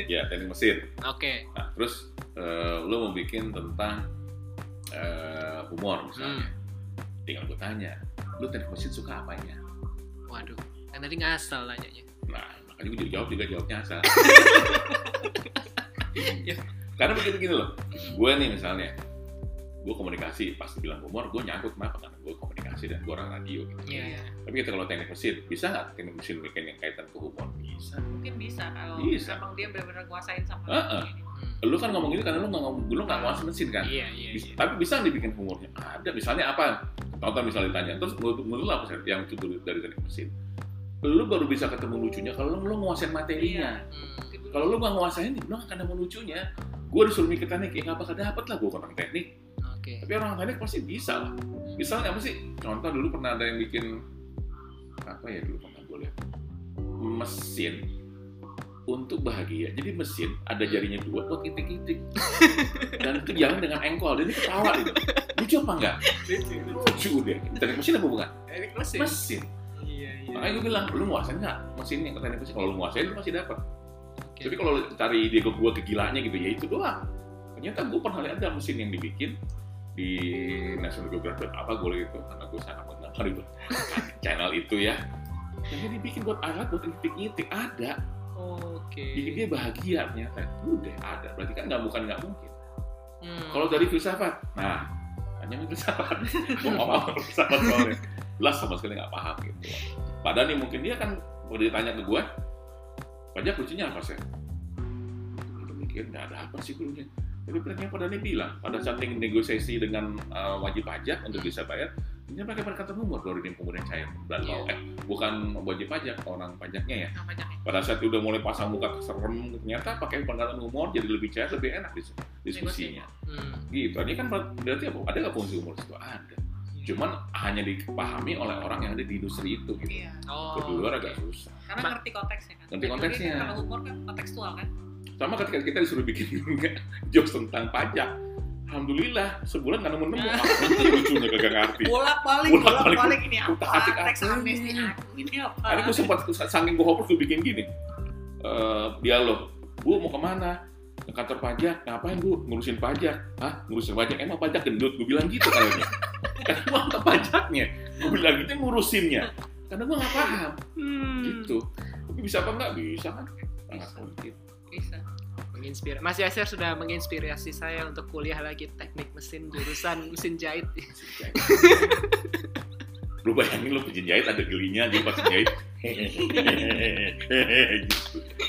Speaker 3: ya teknik mesin
Speaker 1: Oke.
Speaker 3: nah terus eh, lu mau bikin tentang eh, humor misalnya tinggal gue tanya lu teknik mesin suka apanya
Speaker 1: Waduh. Kan tadi ngasal nanyanya.
Speaker 3: nah makanya gue jawab juga jawabnya asal
Speaker 1: Ya.
Speaker 3: karena begitu gini loh gue nih misalnya gue komunikasi pasti bilang humor gue nyangkut kenapa karena gue komunikasi dan gue orang radio gitu
Speaker 1: Iya iya.
Speaker 3: tapi kita kalau teknik mesin bisa nggak teknik mesin bikin yang kaitan ke humor bisa
Speaker 2: mungkin bisa kalau
Speaker 3: Bisa.
Speaker 2: emang dia benar-benar nguasain sama
Speaker 3: Heeh.
Speaker 2: ini
Speaker 1: Hmm.
Speaker 3: lu kan ngomong gitu karena lu nggak ngomong lu nggak nguasain mesin kan
Speaker 1: Iya iya. Iya.
Speaker 3: tapi bisa dibikin humornya ada misalnya apa contoh misalnya ditanya terus menurut, menurut lu apa sih yang lucu dari, teknik mesin? Lu baru bisa ketemu lucunya kalau lu, lu nguasain materinya.
Speaker 1: Hmm.
Speaker 3: kalau lu nggak nguasain lu nggak akan nemu lucunya. Gue disuruh mikir teknik ya nggak bakal dapet lah gue orang teknik.
Speaker 1: Oke.
Speaker 3: tapi orang teknik pasti bisa lah. Misalnya apa sih? Contoh dulu pernah ada yang bikin apa ya dulu pernah gue lihat? Mesin untuk bahagia jadi mesin ada jarinya dua buat itik-itik dan itu jalan dengan engkol ini ketawa gitu lucu apa enggak lucu deh teknik mesin apa bukan
Speaker 1: Teknik mesin.
Speaker 3: mesin
Speaker 1: Iya iya.
Speaker 3: makanya gue bilang lu nguasain nggak mesin yang teknik mesin kalau lu nguasain lu pasti dapat
Speaker 1: Oke.
Speaker 3: Tapi kalau cari ide gue kegilaannya gitu, ya itu doang. Ternyata gue pernah lihat ada mesin yang dibikin di National Geographic apa gue gitu karena gue sangat mengenal itu channel itu ya. Yang dia dibikin buat alat buat ngitik-ngitik ada.
Speaker 1: Oke.
Speaker 3: Bikin dia bahagia ternyata. Udah ada. Berarti kan nggak bukan nggak mungkin.
Speaker 1: Hmm.
Speaker 3: Kalau dari filsafat, nah hanya filsafat. Mau ngomong filsafat soalnya. Jelas sama sekali nggak paham gitu. Padahal nih mungkin dia kan kalau dia tanya ke gue, pajak kuncinya apa sih? Gue mikir nggak ada apa sih kuncinya. Tapi ternyata pada nih bilang, pada saat negosiasi dengan uh, wajib pajak untuk bisa bayar, ini pakai pendekatan umur baru ini kemudian cair
Speaker 1: Iya.
Speaker 3: mau eh bukan wajib pajak orang pajaknya ya.
Speaker 2: Nah, pajaknya.
Speaker 3: Pada saat udah mulai pasang muka serem, ternyata pakai pendekatan umur jadi lebih cair, lebih enak dis- diskusinya.
Speaker 1: Hmm.
Speaker 3: Gitu. Ini kan berarti apa? Ada nggak fungsi umur itu? Ada. Cuman hanya dipahami oleh orang yang ada di industri itu gitu.
Speaker 2: Iya.
Speaker 1: Oh.
Speaker 3: Ke luar agak susah.
Speaker 2: Karena
Speaker 1: Ma-
Speaker 2: ngerti konteksnya kan.
Speaker 3: Ngerti konteksnya.
Speaker 2: Kalau humor kan kontekstual kan.
Speaker 3: Sama ketika kita disuruh bikin jokes tentang pajak. Alhamdulillah sebulan nggak nemu-nemu.
Speaker 2: Nah.
Speaker 3: Ah, lucunya kagak ngerti.
Speaker 2: Bolak balik,
Speaker 3: Bolak balik.
Speaker 2: balik ini apa?
Speaker 3: Utak-atik
Speaker 2: Teks
Speaker 3: apa
Speaker 2: amnesti
Speaker 3: ini?
Speaker 2: aku ini apa?
Speaker 3: Ada gue sempat saking gue hopeless gue bikin gini. Eh dialog. Bu mau ke mana? Ke kantor pajak. Ngapain bu? Ngurusin pajak. Hah? Ngurusin pajak? Emang pajak gendut? Gue bilang gitu kayaknya. Karena gue nggak pajaknya. Gue bilang gitu ngurusinnya. Karena gue nggak paham.
Speaker 1: Hmm.
Speaker 3: Gitu. Tapi bisa apa nggak? Bisa kan? Mungkin.
Speaker 2: Bisa.
Speaker 1: Menginspirasi. Mas Yasir sudah menginspirasi saya untuk kuliah lagi teknik mesin jurusan mesin jahit.
Speaker 3: lu bayangin lu penjahit jahit ada gelinya dia pas jahit gitu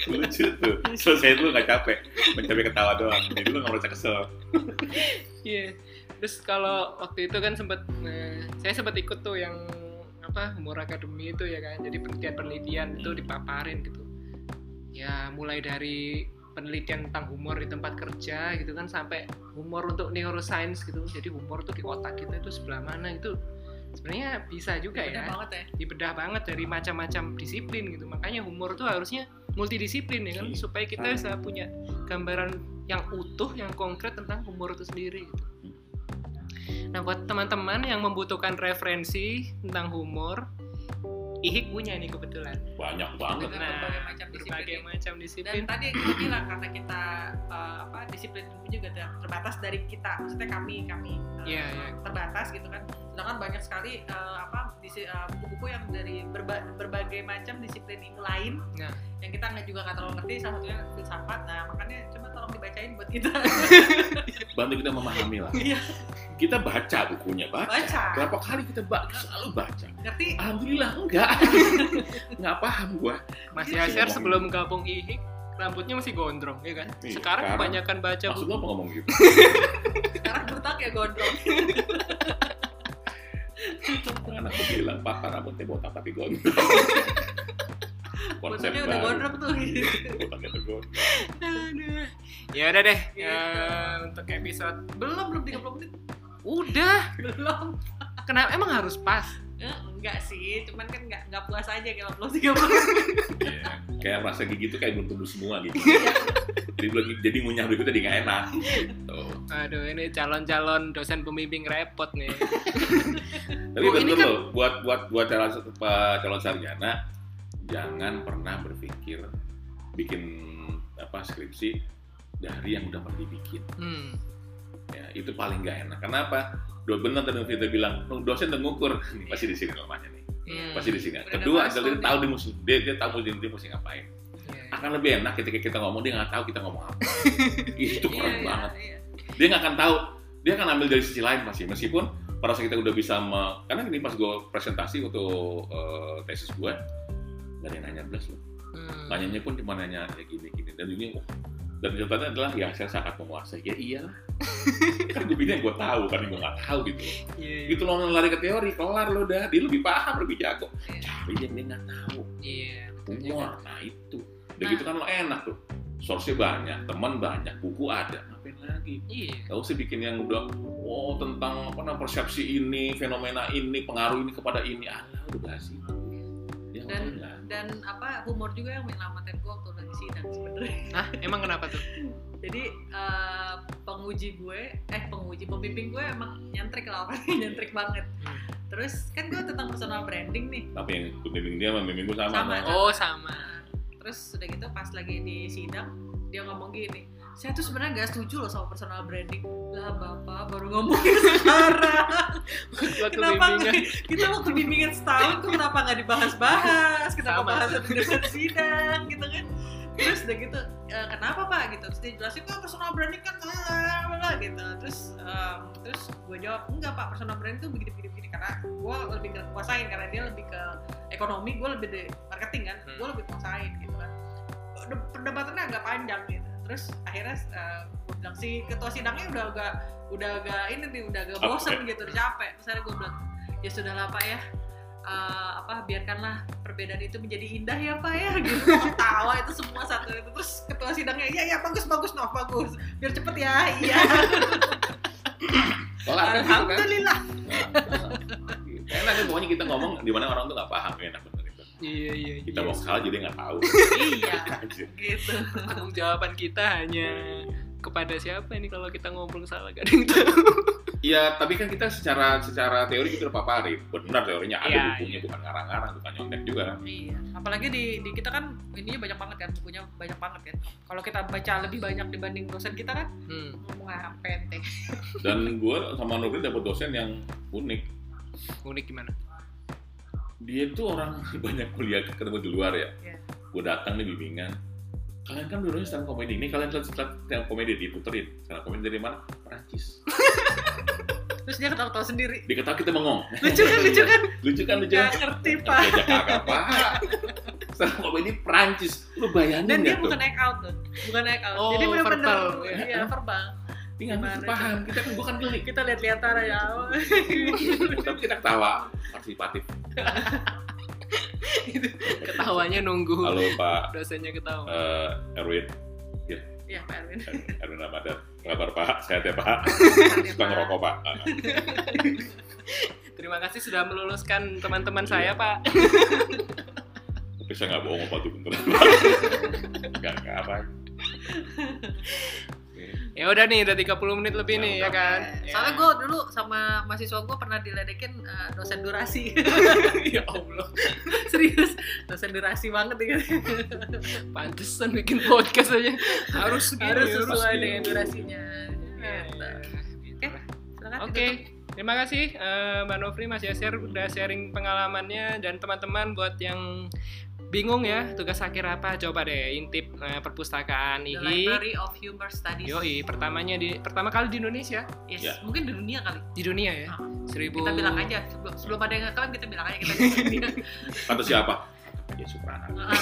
Speaker 3: lucu tuh selesai itu lu nggak capek mencapai ketawa doang jadi lu nggak merasa kesel
Speaker 1: Iya. Terus kalau waktu itu kan sempat eh, saya sempat ikut tuh yang apa humor academy itu ya kan. Jadi penelitian-penelitian itu dipaparin gitu. Ya mulai dari penelitian tentang humor di tempat kerja gitu kan sampai humor untuk neuroscience gitu. Jadi humor tuh di otak kita itu sebelah mana itu sebenarnya bisa juga
Speaker 2: Bener
Speaker 1: ya
Speaker 2: banget ya.
Speaker 1: dibedah banget dari macam-macam disiplin gitu makanya humor tuh harusnya multidisiplin ya kan
Speaker 3: Iya.
Speaker 1: supaya kita bisa punya gambaran yang utuh yang konkret tentang humor itu sendiri gitu. Nah buat teman-teman yang membutuhkan referensi tentang humor, Ihik punya nih kebetulan.
Speaker 3: banyak banget
Speaker 2: Dengan berbagai macam disiplin.
Speaker 1: berbagai macam
Speaker 2: Dan
Speaker 1: disiplin.
Speaker 2: tadi yang kita bilang karena kita uh, apa disiplin ilmu juga ter- terbatas dari kita, maksudnya kami kami uh,
Speaker 1: Iya, iya.
Speaker 2: terbatas gitu kan. Sedangkan banyak sekali uh, apa disi- uh, buku-buku yang dari berba- berbagai macam disiplin ilmu lain
Speaker 1: Nah.
Speaker 2: yang kita nggak juga nggak terlalu ngerti. Salah satunya filsafat. Nah makanya coba tolong dibacain buat kita.
Speaker 3: bantu kita memahami lah
Speaker 2: Iya.
Speaker 3: kita baca bukunya baca,
Speaker 2: Baca.
Speaker 3: berapa kali kita baca selalu baca
Speaker 2: ngerti?
Speaker 3: alhamdulillah enggak nggak paham gua
Speaker 1: Mas
Speaker 3: Iya,
Speaker 1: Yasir
Speaker 3: ngomongin.
Speaker 1: sebelum gabung Ihik rambutnya masih gondrong ya kan.
Speaker 3: Iya,
Speaker 1: Sekarang kebanyakan baca
Speaker 3: maksud lo apa ngomong gitu
Speaker 2: Sekarang bertak ya gondrong.
Speaker 3: aku bilang papa rambutnya botak tapi gondrong konsep
Speaker 2: Bentuknya udah
Speaker 3: baru.
Speaker 2: gondrong tuh. gitu.
Speaker 3: tuh
Speaker 1: Aduh. Ya udah deh.
Speaker 2: Gitu.
Speaker 1: Ya, untuk episode
Speaker 2: belum belum 30 menit.
Speaker 1: udah.
Speaker 2: Belum.
Speaker 1: Kenapa emang harus pas?
Speaker 2: Eh, enggak sih, cuman kan enggak enggak puas aja kalau belum 30 menit.
Speaker 3: Iya. kayak rasa gigi tuh kayak belum tumbuh semua gitu
Speaker 2: Iya.
Speaker 3: jadi belum jadi ngunyah berikutnya jadi nggak enak gitu.
Speaker 1: Aduh, ini calon-calon dosen pembimbing repot nih.
Speaker 3: tapi
Speaker 1: ini
Speaker 3: betul
Speaker 1: kan-
Speaker 3: loh buat buat buat calon calon sarjana jangan pernah berpikir bikin apa skripsi dari yang udah pernah dibikin.
Speaker 1: Hmm.
Speaker 3: ya itu paling nggak enak. Kenapa? Dua benar tadi kita bilang "Oh, dosen udah ngukur. Nih, pasti di sini rumahnya nih.
Speaker 1: Hmm.
Speaker 3: pasti di sini kedua
Speaker 2: milestone
Speaker 3: dia tahu dia mesti dia, dia tahu dia, dia mesti ngapain.
Speaker 1: Iya.
Speaker 3: akan lebih enak ketika kita ngomong dia nggak tahu kita ngomong apa. Itu
Speaker 2: Iya,
Speaker 3: keren
Speaker 2: iya,
Speaker 3: banget.
Speaker 2: iya.
Speaker 3: dia nggak akan tahu. Dia akan ambil dari sisi lain pasti. Meskipun pada saat kita udah bisa me- karena ini pas gue presentasi untuk eh, tesis gue nggak ada yang nanya belas loh
Speaker 1: Hmm.
Speaker 3: nanyanya pun cuma nanya ya gini gini dan ini dan jawabannya adalah ya saya sangat menguasai ya iyalah kan gue bilang gue tahu kan gue nggak tahu gitu
Speaker 1: Iya, iya.
Speaker 3: gitu loh lari ke teori kelar lo dah dia lebih paham lebih jago
Speaker 2: Iya.
Speaker 3: cari yang dia nggak tahu
Speaker 1: Iya, juga.
Speaker 3: humor nah itu udah
Speaker 2: Nah.
Speaker 3: gitu kan lo enak tuh source-nya banyak teman banyak buku ada ngapain lagi
Speaker 1: Iya.
Speaker 3: Gak usah bikin yang udah oh tentang apa namanya persepsi ini, fenomena ini, pengaruh ini kepada ini. Alah, udah. Ya,
Speaker 2: Dan-. Dan apa humor juga yang menyelamatin gue waktu lagi sidang sebenarnya.
Speaker 1: Nah, emang kenapa tuh?
Speaker 2: Jadi eh, penguji gue, eh penguji pembimbing gue emang nyentrik lah orangnya nyentrik banget.
Speaker 1: Hmm.
Speaker 2: Terus kan gue tentang personal branding nih.
Speaker 3: Tapi yang bimbing dia sama bimbing gue sama.
Speaker 2: Sama.
Speaker 1: Oh, sama.
Speaker 2: Nah, terus terus udah gitu pas lagi di sidang dia ngomong gini saya tuh sebenarnya gak setuju loh sama personal branding. Lah bapak baru ngomongin sekarang. Kenapa
Speaker 1: bimbingan.
Speaker 2: nggak- kita waktu bimbingan setahun tuh kenapa nggak dibahas-bahas? Kenapa
Speaker 1: Sama.
Speaker 2: bahas di depan sidang gitu kan? Terus udah gitu "Eh, kenapa pak? Gitu. Terus dia jelasin kok personal branding kan bla," gitu. Terus em, terus gue jawab enggak pak personal branding tuh begini begini begini karena gue lebih ke kuasain karena dia lebih ke ekonomi gue lebih di marketing kan.
Speaker 1: Hmm.
Speaker 2: gue lebih kuasain gitu kan. Perde- perdebatannya agak panjang gitu terus akhirnya eh, gue bilang si ketua sidangnya udah agak udah agak ini nih udah agak
Speaker 3: Capek.
Speaker 2: bosan gitu udah capek. Terus akhirnya gue bilang ya sudahlah pak ya. Eh, apa biarkanlah perbedaan itu menjadi indah ya pak ya. Gitu. Tawa itu semua satu itu. Terus ketua sidangnya iya ya bagus bagus noh bagus. Biar cepet ya. Iya.
Speaker 3: Kan gitu kan?
Speaker 2: alhamdulillah.
Speaker 3: Enak kan pokoknya kita ngomong di mana orang tuh nggak paham ya.
Speaker 1: Iya iya.
Speaker 3: Kita
Speaker 1: iya.
Speaker 3: mau salah jadi nggak tahu.
Speaker 2: iya gitu
Speaker 1: Tanggung jawaban kita hanya kepada siapa ini kalau kita ngobrol salah gak ada yang tahu.
Speaker 3: Iya, tapi kan kita secara secara teori kita udah paparin. Benar teorinya ada
Speaker 1: Iya,
Speaker 3: bukunya bukan ngarang-ngarang, bukan nyontek juga.
Speaker 2: Iya, apalagi di, di kita kan ininya banyak banget kan, bukunya banyak banget kan. Kalau kita baca lebih banyak dibanding dosen kita kan,
Speaker 1: Hmm.
Speaker 2: ngomong apa ente.
Speaker 3: Dan gue sama Nurul dapat dosen yang unik.
Speaker 1: Unik gimana?
Speaker 3: Dia tuh orang banyak kuliah ketemu di luar ya.
Speaker 2: Iya.
Speaker 3: Gue datang nih bimbingan. Kalian kan dulunya stand komedi. Ini kalian stand komedi diputerin. Stand komedi dari mana? Perancis.
Speaker 2: Terus dia ketawa-tawa sendiri.
Speaker 3: Diketahui kita bengong.
Speaker 2: Lucu kan, lucu kan?
Speaker 3: lucu kan lucu.
Speaker 2: Gak ngerti pak.
Speaker 3: Diajak kakak pak. Stand komedi Perancis. Lu bayangin
Speaker 2: Dan dia
Speaker 3: tuh?
Speaker 2: bukan act out tuh, bukan act out.
Speaker 1: Oh,
Speaker 2: Jadi benar-benar
Speaker 1: verbal, ya.
Speaker 2: iya verbal.
Speaker 3: Ngerti
Speaker 2: Gimana
Speaker 3: paham. Kita kan bukan gelik.
Speaker 2: Kita lihat-lihat aja ya.
Speaker 3: Tapi kita ketawa partisipatif.
Speaker 1: Ketawanya nunggu.
Speaker 3: Halo Pak
Speaker 1: Dosennya ketawa.
Speaker 3: eh, Erwin,
Speaker 2: Iya Pak Erwin.
Speaker 3: Erwin Ramadan. Kabar Pak, sehat ya Pak. Suka ngerokok Pak. Ah,
Speaker 1: Terima kasih sudah meluluskan teman-teman saya, Pak.
Speaker 3: Tapi saya nggak bohong Pak tuh beneran. Gak nggak apa.
Speaker 1: Ya udah nih, udah 30 menit lebih
Speaker 3: Ya
Speaker 1: nih
Speaker 3: udah.
Speaker 1: ya kan.
Speaker 2: Soalnya gue dulu sama mahasiswa gue pernah diledekin eh, dosen durasi.
Speaker 1: ya Allah,
Speaker 2: Serius, dosen durasi banget ya.
Speaker 1: pantesan bikin podcast aja harus segini,
Speaker 2: Harus sesuai
Speaker 3: segini.
Speaker 2: dengan durasinya.
Speaker 1: Ya,
Speaker 2: Gitu. Silakan
Speaker 1: Oke, terima kasih eh, Mbak Novri Mas Yasir udah sharing pengalamannya dan teman-teman buat yang bingung ya tugas akhir apa coba deh intip eh, perpustakaan
Speaker 2: The
Speaker 1: IHI.
Speaker 2: Library of Humor Studies.
Speaker 1: Yoi, pertamanya di pertama kali di Indonesia,
Speaker 2: Yes,
Speaker 3: Ya.
Speaker 2: mungkin di dunia kali.
Speaker 1: di dunia ya.
Speaker 2: Ah.
Speaker 1: Seribu.
Speaker 2: Kita bilang aja sebelum, sebelum ada yang ngeklaim kita bilang aja kita di dunia.
Speaker 3: Kata siapa? Ya Suprana.
Speaker 2: Ah,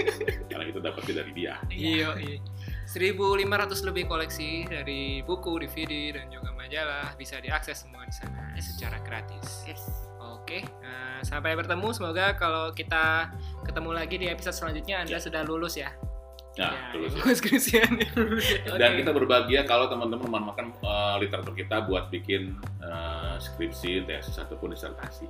Speaker 3: Karena itu dapetnya dari dia.
Speaker 1: Iya, iya. 1500 lebih koleksi dari buku, DVD dan juga majalah bisa diakses semua di sana secara gratis.
Speaker 2: Yes.
Speaker 1: Oke, eh, sampai bertemu. Semoga kalau kita ketemu lagi di episode selanjutnya Anda sudah lulus ya.
Speaker 3: Nah,
Speaker 1: ya,
Speaker 3: terus.
Speaker 1: ilmu skripsian.
Speaker 3: Dan
Speaker 1: Oke.
Speaker 3: kita berbahagia kalau teman-teman memanfaatkan eh, literatur kita buat bikin eh, skripsi, tesis ataupun disertasi.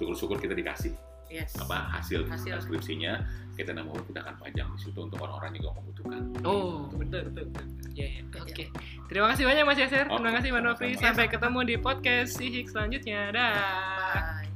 Speaker 3: Syukur-syukur kita dikasih
Speaker 2: Yes.
Speaker 3: apa hasil,
Speaker 2: Hasil.
Speaker 3: skripsinya. Kita nama kita akan pajang di situ untuk orang-orang yang membutuhkan.
Speaker 1: Oh, betul betul. betul. Ya, ya. Oke. Terima kasih banyak Mas Yasir. Terima
Speaker 3: Oke,
Speaker 1: kasih Mbak Novi. Sampai ketemu di podcast Sihik selanjutnya. Dah.